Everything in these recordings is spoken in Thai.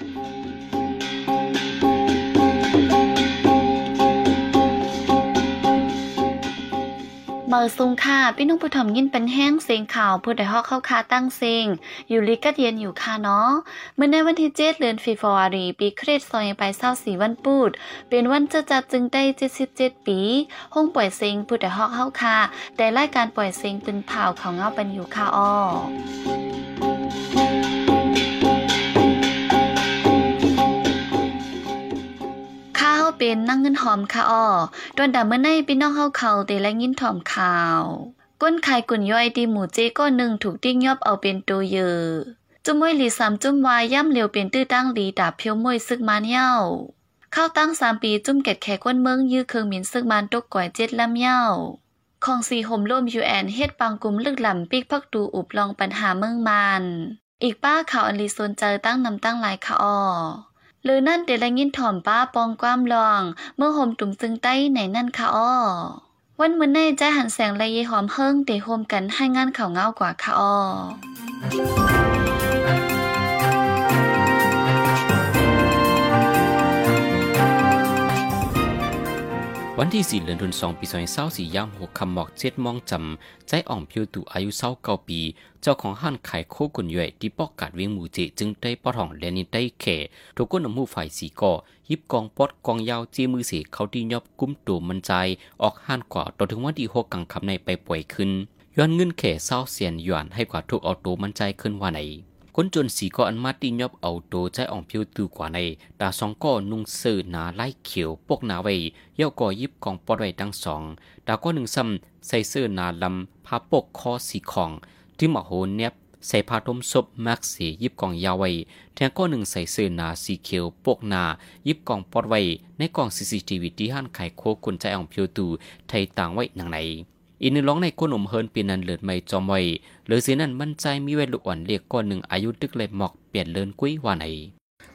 เมื่อซุงค่ะ พี่น้องผู้ถมยินเป็นแห้งเสียงข่าวผู้ใดฮอกเข้าคาตั้งเสียงอยู่ลิกัดเย็นอยู่ค่ะเนาะเมื่อในวันที่เจ็ดเดือนฟีฟอรี ปีคริสต์ซอยไปเศร้าสีวันปูด เป็นวันจะจัดจึงได้เจ็ดสิบเจ็ดปีห้องปล่อยเสียงผู้ใดฮอกเข้าคาแต่รายการปล่อยเสียงปืนเผาของเงาเป็นอยู่ค่ะอ้อ เป็นนั่งเงินหอมค่ะอ้อตวนดาเมื่อในพี่น้องเฮาเขาเตและยินถอมข่าว ก้นไข่กุ่นย่อยดีหมูเจก็หนึ่งถูกติ้งยอบเอาเป็นตัวเยอจุ้มมวยหลีสามจุ้มวายย่ำเร็วเป็นตื้อตั้งหลีดาบเพียวมวยซึกมานเย้าเข้าตั้งสามปีจุ้มเก็ดแขกก้นเมืองยื้อเครื่องมินซึกมานตกก่อยเจ็ดลำเย้าของสีห่มร่มยูแอนเฮ็ดปังกลุ่มลึกหล่ำปิกพักดูอุบลองปัญหาเมืองมานอีกป้าข่าวอันลีโซนเจอตั้งนำตั้งหลายค่ะอ้อ หรือนั่นเดลยินถ่อมป้าปองความลอง เมื่อห่มตุ่มซึงใต้ไหนนั่นค่ะอ้อวันมื้อนี้ใจหันแสงและยีหอมเฮิงเตโฮมกันให้งานข่าวเงากว่าค่ะอ้อ วันที่สี่เดือนธันวาคมปีสองพันเศร้าสี่ย่ำหกคำหมอกเจ็ดมองจำ ใจอ่อมเพียวตูอายุเศร้าเก้าปี เจ้าของห้านขายโคกุนย่อยที่ปอกกาดเวียงหมูเจ จึงได้ปอทองและนินได้แข่ทุกคนนำมูฝ่ายสีก่อยิบกองปอดกองยาวจีมือเสียเขาที่ยอบกุ้มตัวมันใจ ออกห้านกว่าต่อถึงวันที่หกกังคำในไปป่วยขึ้น ย้อนเงินแข่เศร้าเสียนหยวนให้กว่าทุกเอาตัวมันใจขึ้นว่าไหน คนจนสีก็อันมาตียอบเอาโตใจอ่องเพิวตูกว่าในตาสองก็นุ่งเสื้อหนาไล่เขียวปกหนาไว้เย่าก่อยิบกองปอดไว้ทั้งสองตาก็หนึ่งซ้ำใส่เสื้อหนาลำผ้าปกคอสีของที่มโหเนบใส่ผ้าทมศพแม็กสียิบกองยาวไว้แทงก็หนึ่งใส่เสื้อหนาสีเขียวปกหนายิบกองปอดไว้ในกองซีซีทีวีที่ห้านไข่โคกุนใจอ่องเพิวตูไทยต่างไว้หนังไหน อีนึงร้องในก้นอมเฮินปีนันเลือดไม่จอมไว้หรือสีนั้นมั่นใจมีเวลุอ่อนเรียกก้อนหนึ่งอายุตึกเลยหมอกเปลี่ยนเลินกุ้ยว่าไหน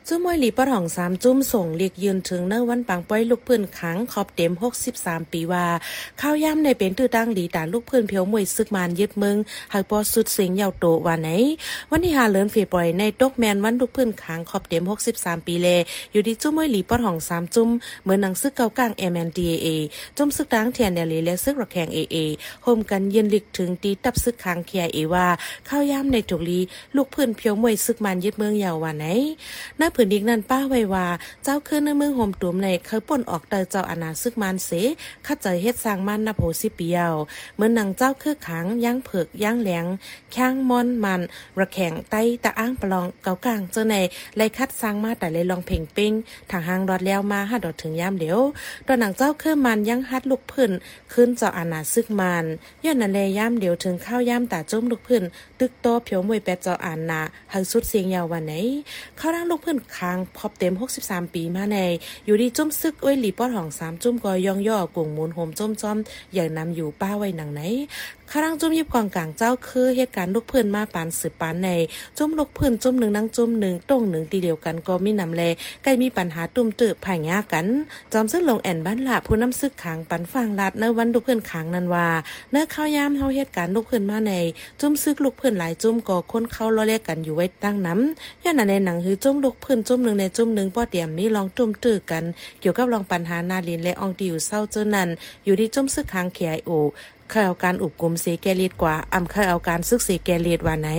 จุ้มมวยหลีปะหองสามจุ้มส่งเรียกยืนถึงเนื้อวันปังป้อยลูกเพื่อนขังขอบเต็มหกสิบสามปีว่าข้าวย่ำในเป็นตื้อตั้งหลีตาลูกเพื่อนเพียวมวยซึกมานยึดมืองหากปอสุดเสียงยาวโตว่าไหน วันที่หาเลินฝีปล่อยในตกแมนวันลูกเพื่อนขังขอบเต็มหกสิบสามปีเลอยู่ที่จุ้มมวยหลีปะหองสามจุ้มเหมือนหนังซึกเก่ากลางเอ็มแอนดีเอจุ้มซึกดังเทียนเดลีและซึกระแขงเอเอโฮมกันเยืนลิกถึงตีตับซึกขังเคียเอว่าข้าวย่ำในถูกลีลูกเพื่อนเพียวมวยซึกมานยึดเมืองยาวว่าไหนน้าผืนดินนั้นป้าไว้ว่าเจ้าขึ้นในเมืองโฮมตุมในเคยป่นออกเตอเจ้าอาณาซึกมันเสข้าใจเฮ็ดสร้างมันนับโหสิเปียวเมื่อนางเจ้าคือขังย่างเผือกย่างแหลงแข้งมอนมัน ระแข่งไต้ตะอ้างปลองเกากลางเจ้าในไลคัดสร้างมาแต่เลยลองเพ่งปิ้งทางหางรอดแล้วมาหัดดถึงยามเดียวตอนหนางเจ้าคือมันย่างฮัดลูกพื้นขึ้นเจ้าอาณาซึกมันย้อนนั่นเลยยามเดียวถึงข้าวย่ามตาจุ้มลูกพื้นตึกโตเผียวมวยแปดเจ้าอาณาหักสุดเสียงยาววันไหนข้าวร่างลูกพื้นค้างพอบเต็ม 63 ปีมาใน อยู่ดีจุ้มซึกอ้วยหลีป้อนห้องสามจุ้มกอยองย่อกลุ่งมูลโฮมจุ้มจอมอย่างนำอยู่ป้าไว้หนังไหนข้ารังจุ้มยิบกองกลางเจ้าคือเหตุการณ์ลูกเพื่อนมาปานสืบปานในจุ้มลูกเพื่อนจุ้มหนึ่งนั่งจุ้มหนึ่งตรงหนึ่งตีเดียวกันก็มีนำแลใกล้มีปัญหาตุ่มตืบผ่ายากัน จอมซึ่งลงแอนบ้านละผู้นำซึกขังปันฟังลัดในวันลูกเพื่อนขังนันว่าเนื้อข้าวยามเฮาเหตุการณ์ลูกเพื่อนมาใน จุ้มซึกลูกเพื่อนหลายจุ้มก็ค้นเข้าล้อเลียกันอยู่ไว้ตั้งน้ำย่านในหนังคือจุ้มลูกเพื่อนจุ้มหนึ่งในจุ้มหนึ่งป้อเตรียมมีลองจุ้มตื้อกัน เกี่ยวกับลองปัญหานาลินและอองตีอยู่เศร้าเจ้านั้น อยู่ที่จุ้มซึกขังเขียโอ เคยเอาการอุบกุมเสแกลีดกว่าอำเคยเอาการซึกเสแกลีดว่าไหน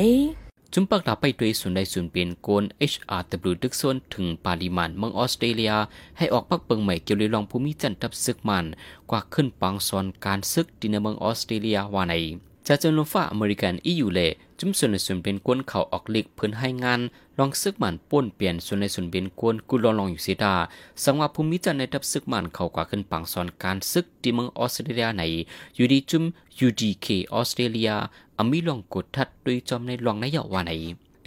จุมปักดาไปด้วยส่วนใดส่วนเปลี่ยนโกน HRW ดึกส่วนถึงปาริมาณเมืองออสเตรเลีย ให้ออกปักเปิงใหม่เกี่ยวกับรองภูมิจันทับซึกมัน กว่าขึ้นปังซอนการซึกดินเมืองออสเตรเลียว่าไหน จะจนลฟ้าอเมริกันอีอยู่เล่จุ่มส่วนในส่วนเป็นกวนเขาออกลิกเพื่นให้งานลองซึกมันป้นเปลี่ยนส่วนในส่วนเป็นกวนกุลองลองอยู่เสียดาสังว่าภูมิจันในทับซึกมันเขากว่าขึ้นปังสอนการซึกที่เมืองออสเตรเลียไหนอยู่ดีจุ่ม UDK ออสเตรเลียอมีลองกดทัดด้วยจอมในลองในยาว่าไหน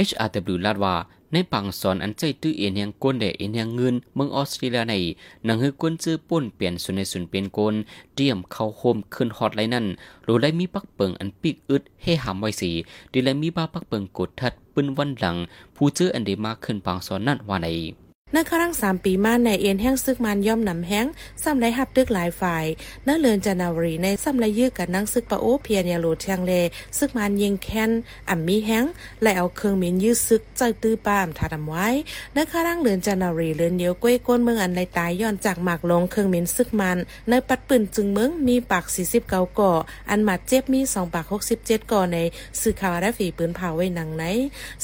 HRW ลาดว่าในปังสอนอันใจตื้อเอ็นยังก้นแด่เอ็นยังเงินเมืองออสเตรเลียในหนังฮือก้นจื้อป่นเปลี่ยนสุนในสุนเป็นกนเตรียมเข้าโฮมขึ้นฮอตไรนั่นรู้ได้มีปักเปิงอันปีกอึดให้หามไว้สีดีและมีบ้าปักเปิงกดทัดปืนวันหลัง ผู้จื้ออันเดมาขึ้นปังสอนนั่นว่าใน ในครั้งสามปีมาในเอ็นแห้งซึกมันย่อมนำแห้งซ้ำไรหับตึกหลายฝ่ายนเลือนจันาวรีในซ้ำไรยื้อกับนังซึกปะโอเพียนยาโลเทียงเล ซึกมันยิงแค้นอ่ำมีแห้งและเอาเครื่องมินยื้อซึกใจตื้อป้ามทาดำไว้ในครั้งเลือนจันาวรีเลือนเดียวก้วยก้นเมืองอันไรตายย้อนจากหมากลงเครื่องมินซึกมันในปัดปืนจึงเมืองมีปาก49ก่ออันหมัดเจ็บมี2ปาก67ก่อในสื่อข่าวและฝีปืนเผาไว้หนังไหน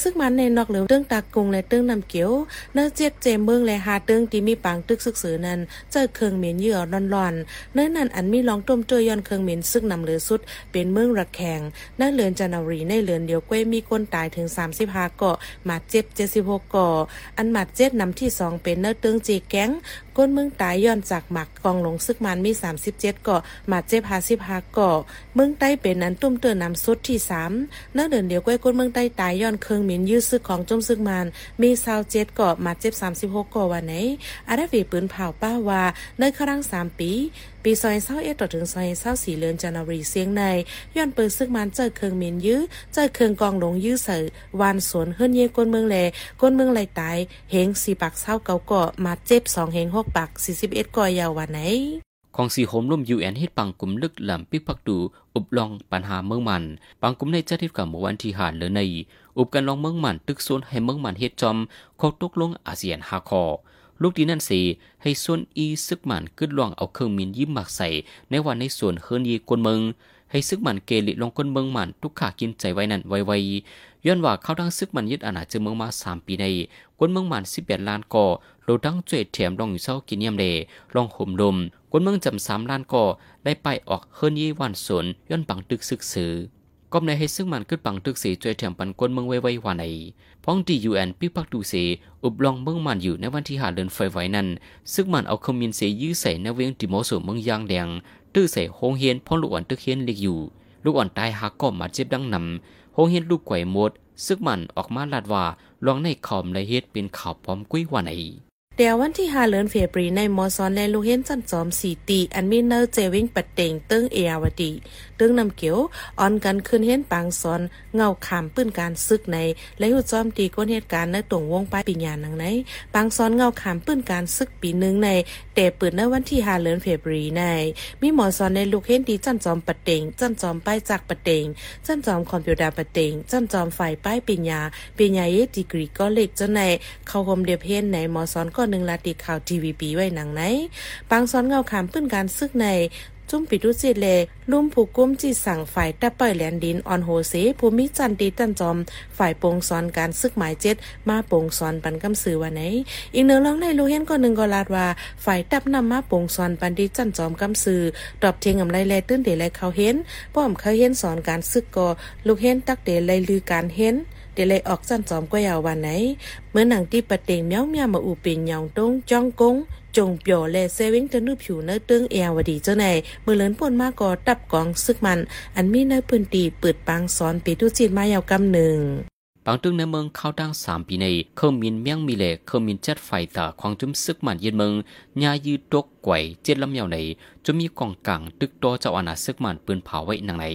ซึกมันในนอกเหลือเรื่องตากงและเรื่องนำเกียวเนื้อเจ็บเจเมืองและหาเตื้งที่มีปังตึกซึกสือนั้นเจอเครื่องเหม็นเยื่อร่อนๆเนื้อนั้นอันมีลองต้มเจอย้อนเครื่องเหม็นซึกนำเหลือสุด เป็นเมืองระแขงในเลือนจันทรีในเลือนเดียวก้วยมีคนตายถึง 35เกาะหมาดเจ็บ 76เกาะอันหมาดเจ็บนำที่ 2 เป็นเนื้อเตื้งจีแก๊งก้นเมืองตายย้อนจากหมักกองหลงซึกมันมี 37เกาะหมาดเจ็บ55เกาะเมืองใต้เป็นนั้นตุ้มเตือนนำสุดที่3เนื่อเดือนเดียวก้วยก้นเมืองใต้ตายย้อนเครื่องเหม็นยื้อซึกของจมซึกมันมี27เกาะหมาดเจ็บ30 26ก่อวันไหนอาได้ฝีปืนเผาป้าว่าในครั้ง3 ปี ปีซอยเศร้าเอต่อถึงซอยเศร้าสีเลือนจันทรีเสียงในย้อนปืนซึกมันเจอเครื่องเมียนยื้อเจอเครื่องกองหลงยื้อเสือวานสวนเฮือนเย่ก้นเมืองแหล่ก้นเมืองไหลตายเหงสี่ปากเศร้าเก่าก่อมาเจ็บสองเหงหกปากสี่สิบเอ็ดก่อยาววันไหน ของสีโฮมร่วมยูแอนเฮ็ดปังกลุ่มลึกหลำปิกพักดูอุบลองปัญหาเมืองมัน ปังกลุ่มในจัดทิศกับเมื่อวันที่หานเหลือใน อุบกันลองเมืองมันตึกโซนให้เมืองมันเฮ็ดจอมเขาตกลงอาเซียนหาคอลูกดีนั่นสิให้ส่วนอีซึกมันขึ้นลองเอาเครื่องมินยิ้มหมักใส่ ในวันในส่วนเฮิรนยีกวนเมืองให้ซึกมันเกลิลงกวนเมืองมันทุกขากินใจไว้นั่นไวๆย้อนว่าเข้าดังซึกมันยึดอาณาจักรเมืองมาสามปีในกวนเมืองมันสิบแปดล้านก่อ โลดังจ่วยแถมลองอยู่เศร้ากินยำเลลองห่มลมกวนเมืองจำสามล้านก่อได้ไปออกเฮิรนยี่วันสนย้อนปังตึกซึกสือก็ในให้ซึ่งมันขึ้นปังตึกสีจวยแถมปันกวนเมืองไว้ไว้วันไหนพ้องดียูแอนปิกปักดูเสอุบลองเมืองมันอยู่ในวันที่หาเดินไฟไว้นั้น ซึ่งมันเอาคอมมินเสยื้อใส่ในเวียงติโมโซเมืองยางแดง ตื้อใส่โฮงเฮียนพ้องลูกอ่อนตึกเฮียนเล็กอยู่ ลูกอ่อนตายหักก็มาเจ็บดังนำโฮงเฮียนลูกไก่หมดซึ่งมันออกมาลาดว่าลองในคอมและเฮ็ดเป็นข่าวพร้อมกุ้ยวันไหน เดี๋ยววันที่5เลือนเฟบรีในมอซอนและลูเฮนจันจอมสีตี อันมีเนอร์เจวิงปัดเต็งตึ้งเออาวดีตึงนำเกียวออนกันขึ้นเห็นปางซอนเงาขามปื้นการซึกใน และหูจอมตีก้นเหตุการณ์ในตรงวงป้ายปีญานังในปางซอนเงาขามปื้นการซึกปีหนึ่งใน แต่เปิดในวันที่5เดือนเฟบรีใน มีหมอซอนในลูกเฮนดีจันจอมปัดเต็งจันจอมป้ายจากปัดเต็งจันจอมคอมพิวเตอร์ปัดเต็งจันจอมฝ่ายป้ายปีญาปีญาเยดีกรีก็เล็กจนในเข้าคมเดียเฮนในหมอซอนก็หนึ่งลาติข่าวทีวีปีไว้หนังไหนปางซ้อนเงาขามปื้นการซึกใน จุ้มปิดุจิเล ลุ่มผูกกุ้มจีสั่งฝ่ายตะเปิดแหลนดินออนโฮเสภูมิจันตีตันจอม ฝ่ายปงซอนการซึกหมายเจ็ด มาปงซอนปันกำสือวันไหน อีกหนึ่งร้องในลูเห็นก็หนึ่งก็ลาดว่า ฝ่ายตับนำมาปงซอนปันดีจันจอมกำสือตอบเทียงอำไรแลตื้นเดลัยเขาเห็นป้อมเขาเห็นสอนการซึกก็ลูกเห็นตักเดลัยลือการเห็น เดลัยออกจันจอมก็ยาววันไหน เมื่อหนังที่ประเต็งเมียวเมียมาอูเป็นยองตงจ้องกงจงเปียวและเซวิงจะนึบผิวเนื้อตึงเอวดีเจ้าในมือเลินป่นมากก็ตับกองซึกมัน อันมีในพื้นตีเปิดปังสอนปีตุจีนมายาวกำหนึ่งบางตึงในเมืองเข้าดังสามปีในเครื่องมินเมียงมีเหล็กเครื่องมินเจ็ดไฟตาของจุ้มซึกมันเย็นเมืองยายืดตกไกวเจ็ดลำเยาวในจะมีกองกลางตึกโตเจ้าอาณาซึกมันปืนเผาไว้หนังใน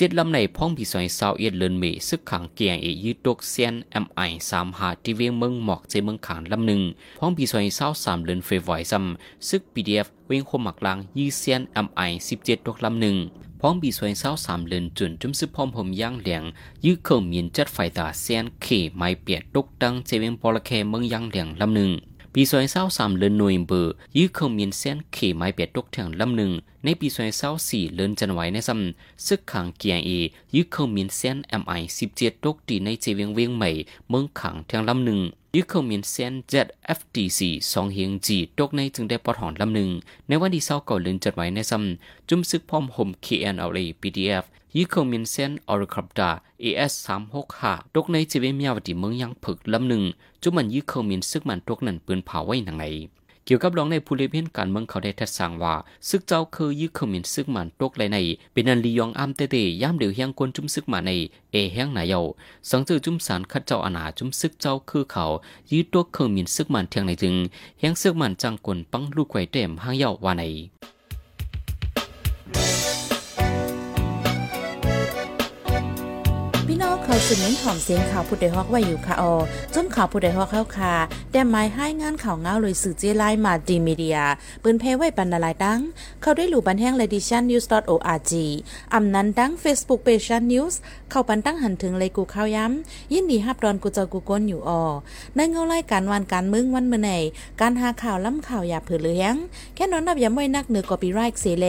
เจ็ดลำในพ้องผีซอยสาวเอียดเลินเมซึกขังเกียงเอยืดตกเซียนเอ็มไอสามหาที่เวียงเมืองหมอกเจเมืองขางลำหนึ่งพ้องผีซอยสาวสามเลินเฟวอยซัมซึกปีดีเอฟเวียงคมหมักลางยืดเซียนเอ็มไอสิบเจ็ดตกลำหนึ่งพ้องบีสวยเศร้าสามเลินจุนจุ้มซึพร้อมผมย่างเหลียง ยื้อเข่ามีนจัดไฟตาเซียนเขไม้เปียดตกดังเจเวงปอละเคเมืองย่างเหลียงลำหนึ่ง ปีสวยเศร้าสามเลินหน่วยเบอร์ยื้อเข่ามีนเซียนเขไม้เปียดตกแถงลำหนึ่งในปีสวยเศร้าสี่เลินจันไว้ในซ้ำซึกขังเกียงเอยื้อเข่ามีนเซียนเอ็มไอสิบเจ็ดตกตีในเจเวงเวียงใหม่เมืองขังแถงลำหนึ่งยึดเข้ามีนเซน ZFTC สองเฮียงจีตกในจึงได้ปอดหอนลำหนึ่ง ในวันที่เศร้าเก่าเลือนจัดไว้ในซ้ำจุ่มซึกพร้อมห่ม KNLA PDF ยึดเข้ามีนเซนออร์คับดา AS สามหกห้าตกในจีเวมียาวดีเมืองยังผึกลำหนึ่งจุมันยึดเข้ามีนซึกมันตกนั่นปืนเผาไว้หนังไหนเกี่ยวกับรองในผู้เลเพียนการเมืองเขาได้ทัดสั่งว่า ซึกเจ้าคือยึดขมินซึกมันตกไรใน เป็นนันลียองอามเตเตย่ามเดียวเฮียงกวนจุ้มซึกมาในเอแห้งนายาสังเจอจุ้มสารคัดเจ้าอาณาจุ้มซึกเจ้าคือเขายืดตัวเครื่องมินซึกมันเทียงในจึงเฮียงซึกมันจังกวนปังลูกไข่เต็มห้างเยาว่าใน สุดเน้นหอมเสียงข่าวผู้ใดฮอกไว้อยู่ค่ะออจุ้มข่าวผู้ใดฮอกเข้าค่ะแต่หมายให้งานข่าวเงาเลยสื่อเจไลมาดีมีเดียปืนเพไว้ปันนาลายดัง เข้าได้หลู่บันแห้งเลดิชันนิวส์ .org อำนั้นดัง Facebook p a g e นิวส์เข้าปันตั้งหันถึงเลยกูข้าวย้ำ ยินดีฮับดอนกูเจอกูก้นอยู่ออในเงาไล่การวันการมึงวันเมื่อไหนการหาข่าวล้ำข่าวอย่าเผือเลี้ยงแค่นอนนับย้ำไว้นักเหนือกอปีไรค์เสเล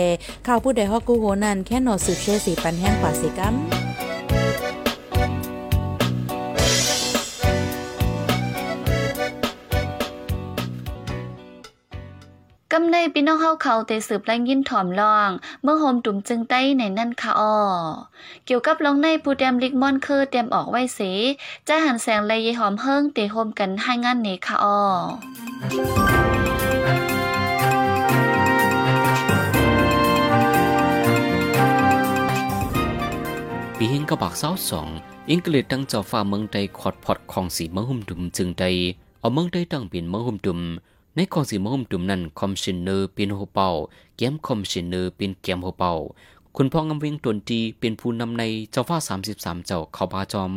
ข่าวผู้ใดฮอกกูโหนันแค่นอสืบเชื่อสีปันแห้งกว่าสีกัม กำในพี่น้องเฮาเขาเตสืบแรงยินถ่อมลอง เมื่อโฮมตุ่มจึงใต้ในนั่นค่ะอ้อเกี่ยวกับลองในผู้แดมลิกมอนคือเตรียมออกไว้เสจะหันแสงเลยยหอมเฮิงเตโฮมกันให้งานนี้ค่ะอ้อปีหิงกระบักเศร้าสองอังกฤษตั้งเจ้าฟ้าเมืองใดขอดพอดของสีมะหุ่มดุมจึงใดเอาเมืองใดตั้งเป็นมะหุ่มดุม ในของสีมะหุ่มดุมนั้นคอมชินเนอร์เป็นหัวเป่าแก้มคอมชินเนอร์เป็นแก้มหัวเป่าคุณพ่องำเวงตวนตีเป็นผู้นำในเจ้าฟ้าสามสิบสามเจ้าเขาบาจอม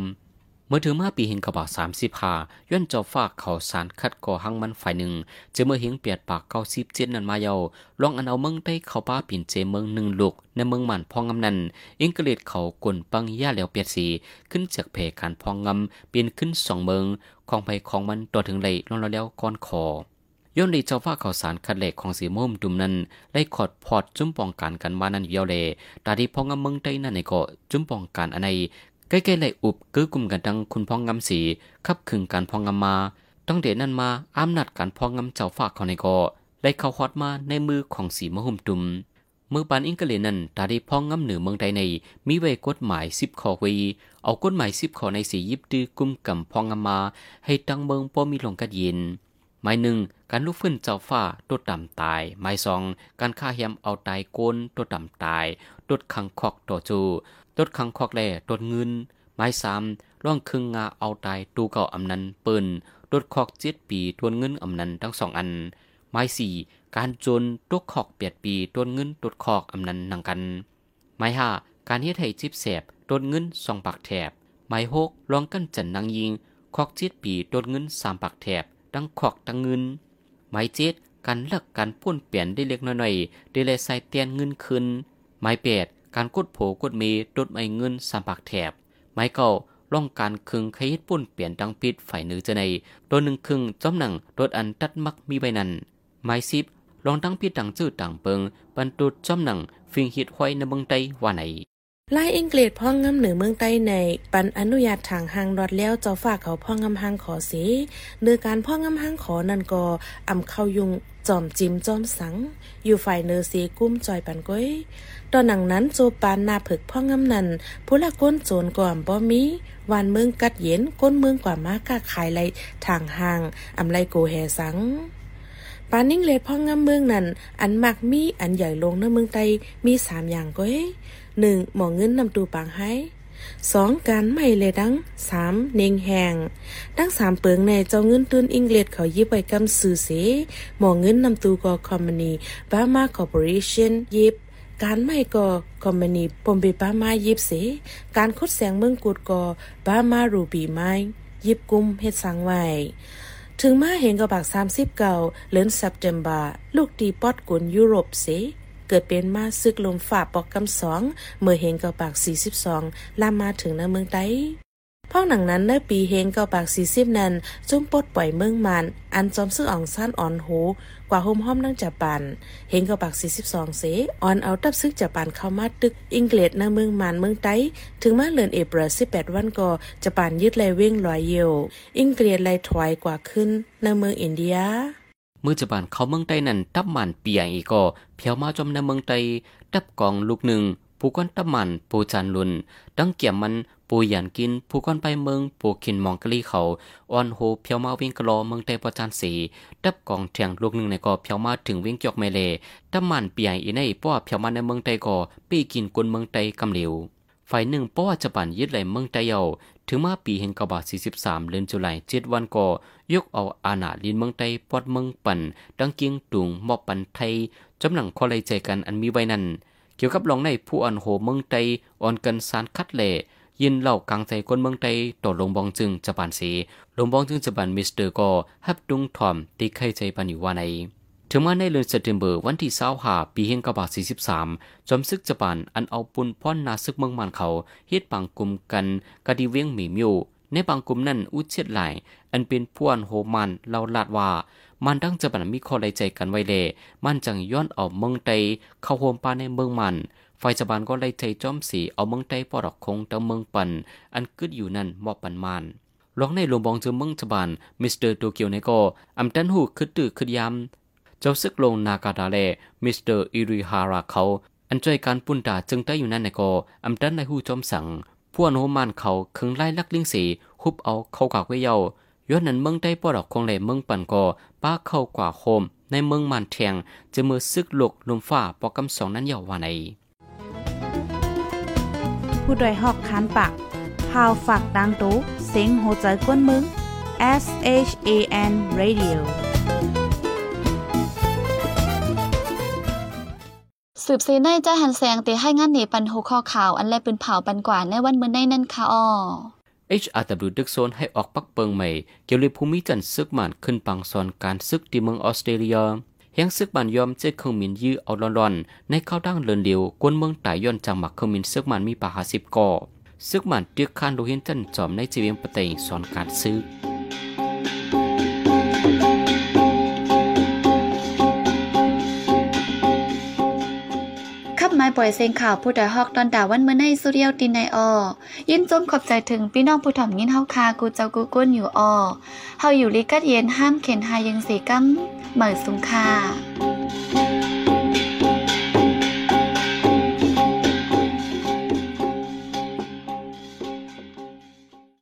เมื่อถึงมาปีเห็นกบะสามสิบห้าย้อนเจ้าฟ้าเขาสารคัดก่อหังมันฝ่ายหนึ่งจะเมื่อเห็นเปียดปากเก้าสิบเจ็ดนั้นมาเยาลองอันเอาเมืองได้เขาป้าปิ่นเจเมืองหนึ่งลูกในเมืองหมันพองงำนั้นอิงกฤษเขากลปังย่าแล้วเปียดสีขึ้นจากเพการพองงำเปลี่ยนขึ้นสองเมืองของไปของมันตัวถึงไหลลงแล้วก้อนคอ ย้อนดีเจ้าฟ้าข่าวสารคัดเหล็กของสีม่วมดุมนั้นได้ขอดพอดจุ้มปองกันกันมานั้นเยียวเลตาที่พองงำเมืองใต้นั่นในก็จุ้มปองกันอันในใกล้ๆไหลอุบกือกลุ่มกันดังคุณพองงำสีขับขึงการพองงำมาต้องเดนั้นมาอำนาจการพองงำเจ้าฟ้าเขาในก็ได้เข้าฮอดมาในมือของสีมะหุ่มตุมมือปานอิงกะเลนั้นตาดีพองงำเหนือเมืองใดใน มีไว้กฎหมายสิบข้อไว้เอากฎหมายสิบข้อในสียิบดื้อกุมกำพองงำมา ให้ตั้งเมืองพอมีลงกัดเย็น หมายหนึ่งการลุกฟื้นเจ้าฟ้าตัวต่ำตายหมายสองการฆ่าเหียมเอาตายโกนตัวต่ำตายตัวขังคอกต่อจูตัวขังคอกแล่ตัวเงินหมายสามร่องคึงงาเอาตายตูเก่าอำนันเปิ้นตัวคอกเจ็ดปีตัวเงินอำนันทั้งสองอันหมายสี่การจนตัวคอกเปียดปีตัวเงินตัวคอกอำนันนังกันหมายห้าการเฮ็ดให้จิบแสบตัวเงินสองปากแถบหมายหกลองกันจันนางยิงคอกเจ็ดปีตัวเงินสามปากแถบ ดังขอกดังเงินหมายเจ็ดการเลิกการป้วนเปลี่ยนได้เล็กน้อยๆได้เลยใส่เตียนเงินคืนหมายแปดการกดโผกดเมตดไม่เงินสามปากแถบหมายเก้าล่องการคึงขยิดป้วนเปลี่ยนดังปิดฝ่ายหนือจะในตัวหนึ่งคึงจอมหนังรถอันตัดมักมีใบนั้นหมายสิบลองตั้งปิดดังจื้อต่างเปิงบรรทุดจอมหนังฟิงฮิดไว้ในเมืองใต้ว่าไหน ลายอังกฤษพ่องงำเหนือเมืองใต้ใน ปันอนุญาตทางหางรอดแล้วเจ้าฝากเขาพ่องงำหางขอเสีเนื้อการพ่องงำหางขอนั่นก็อำเข้ายุงจอมจิมจอมสัง อยู่ฝ่ายเนื้อเสีกุ้มจอยปันก้อยตอนหนังนั้นโจปานนาผึกพ่องงำนันผู้ละก้นโจรก่อมบ่มีวานเมืองกัดเย็นก้นเมืองกว่ามากาขายไรทางหางอำไรโกแหสัง ปานิ่งเลดพ่องงำเมืองนั้นอันมักมีอันใหญ่ลงในเมืองไตมีสามอย่างก้อยหนึ่งหมอเงินนำตูปางให้สองการไม่เลยดังสามเนงแหงดังสามเปิงในเจ้าเงินตื้นอังกฤษเขายิบไปกำสื่อเสหมอเงินนำตูกอคอมมานีบามาคอร์ปอเรชั่นยิบการไม่ก็คอมมานีปมเบบ้ามายิบเสการคดแสงเมืองกุดก็บ้ามารูบีไม้ยิบกุมเฮ็ดสังไว้ ถึงมาเห็นกระบาก30เก่าเลือนสับเดมบาลูกตีปอดกุนยุโรปเสเกิดเป็นมาซึกลมฝ่าปอกกำสอง เมื่อเห็นกาปาก42ลามมาถึงในเมืองไต้ พ่อหนังนั้นในปีเฮงเกาปาก40นั้น จุ้มปดปล่อยเมืองมัน อันจอมซึ่งอ่องซ่านอ่อนโหกว่าโฮมห้อมนั่งจับปันเฮงเกาปาก42เสอ่อนเอาตับซึกจับปันเข้ามาตึกอังกฤษในเมืองมันเมืองไต้ถึงมาเลือนเอเปร18วันก็จะปานยึดไลเว้งลอยเยวอังกฤษไลถอยกว่าขึ้นในเมืองอินเดียเมื่อจะบานเขาเมืองใต้นั้นตับมันเปียงอีกก็เพียวมาจอมในเมืองใต้ตับกองลูกหนึ่ง ผู้ก้อนตับมันปูจานลุนดังเกี่ยมมันปูหยันกินผู้ก้อนไปเมืองปูขินมองกะลีเขาอ่อนโหเพียวมาวิ่งกะลอเมืองใต้ประจานสีตับกองเทียงลูกหนึ่งในก็เพียวมาถึงวิ่งจอกเมเลตับมันเปียอีในป้อเพียวมาในเมืองใต้ก็ปีกินกวนเมืองใต้กำเหลวฝ่ายหนึ่งป้อจะปั่นยึดไหลเมืองใต้เยาถึงมาปีแห่งกบา43 เดือนจุลาย7วันก็ยกเอาอาณาลินเมืองใต้ปอดเมืองปันดังเกียงตุงมอบปันไทยจำหนังคอไลใจกันอันมีไว้นั้น เกี่ยวกับลองในผู้อ่อนโหเมืองใต้อ่อนกันสารคัดแหล่ยินเหล่ากลางใจคนเมืองไตต่อลงบองจึงจะปานสีลงบองจึงจะบันมิสเตอร์ก็ฮับดุงทอมตีไข่ใจปันอยู่ว่าในถึงมาในเดือนเซปเทมเบอร์วันที่2หาปีเฮงกบา43จอมซึกจะปานอันเอาปุ่นพ่อนนาซึกเมืองมันเขาเฮ็ดปังกลุ่มกันกะดีเวียงหมีมิว ในบางกลุ่มนั้นอุเชิดหลอันเป็นพวนโฮมันเราลาดว่า มันดังจะบันมีข้อใดใจกันไว้เลมันจังย้อนเอาเมืองไตเข้าโฮมปาในเมืองมันไฟจะบานก็ไล่ใจจอมสีเอาเมืองไตปอดอกคงตะเมืองปันอันกึดอยู่นั่นมอบปันมันลองในหลมบองเจอเมืองจะบานมิสเตอร์โตเกียวในก็อำตันหูคึดตื้อคึดยามเจ้าซึกลงนากาดาเลมิสเตอร์อิริฮาราเขาอันใจการปุ่นตาจึงได้อยู่นั่นในก็อำตันในหูจอมสั่ง พวกโนมันเขาคึงไล่ลักลิงสีฮุบเอาเข้ากากไว้เยาย้อนนั้นเมืองได้ปอดอกคงแหลเมืองปันก็ป้าเข้ากว่าโฮมในเมืองมันแทงจะมือซึกหลกลมฟ้าปอกำสองนั้นเยาว่าในผู้ดยหอกคันปากพาวฝากดังตู้เซ็งโหใจกวนมึง S H A N Radio สืบซีในใจหันแสงเตให้งานเหนปันโหข้อข่าวอันแลปืนเผาปันกว่าในวันเมื่อในนั่นค่ะอ้อ HRW ดึกโซนให้ออกปักเปิงใหม่ เกี่ยวกับภูมิจันทร์ซึกมันขึ้นปังซอนการซึกที่เมืองออสเตรเลียยังซึกมันยอมเจ็ดเครื่องมินยื้อเอาร้อนๆในเข้าดั้งเลินเดียวกวนเมืองตายย้อนจังหมักเครื่องมินซึกมันมีป่าหาสิบก่อซึกมันเตียกคานโดเห็นจันจอมในจีเวียงปะเตงสอนการซึก ปล่อยเสียงข่าวผู้ใดฮอกตอนดาวันเมื่อในสุเรียวตินในออยินจมขอบใจถึงพี่น้องผู้ถ่อมยินเฮาคากูเจ้ากูก้นอยู่ออเฮาอยู่ลิกัดเย็นห้ามเข็นหายังสีกัมเหมือสุงคา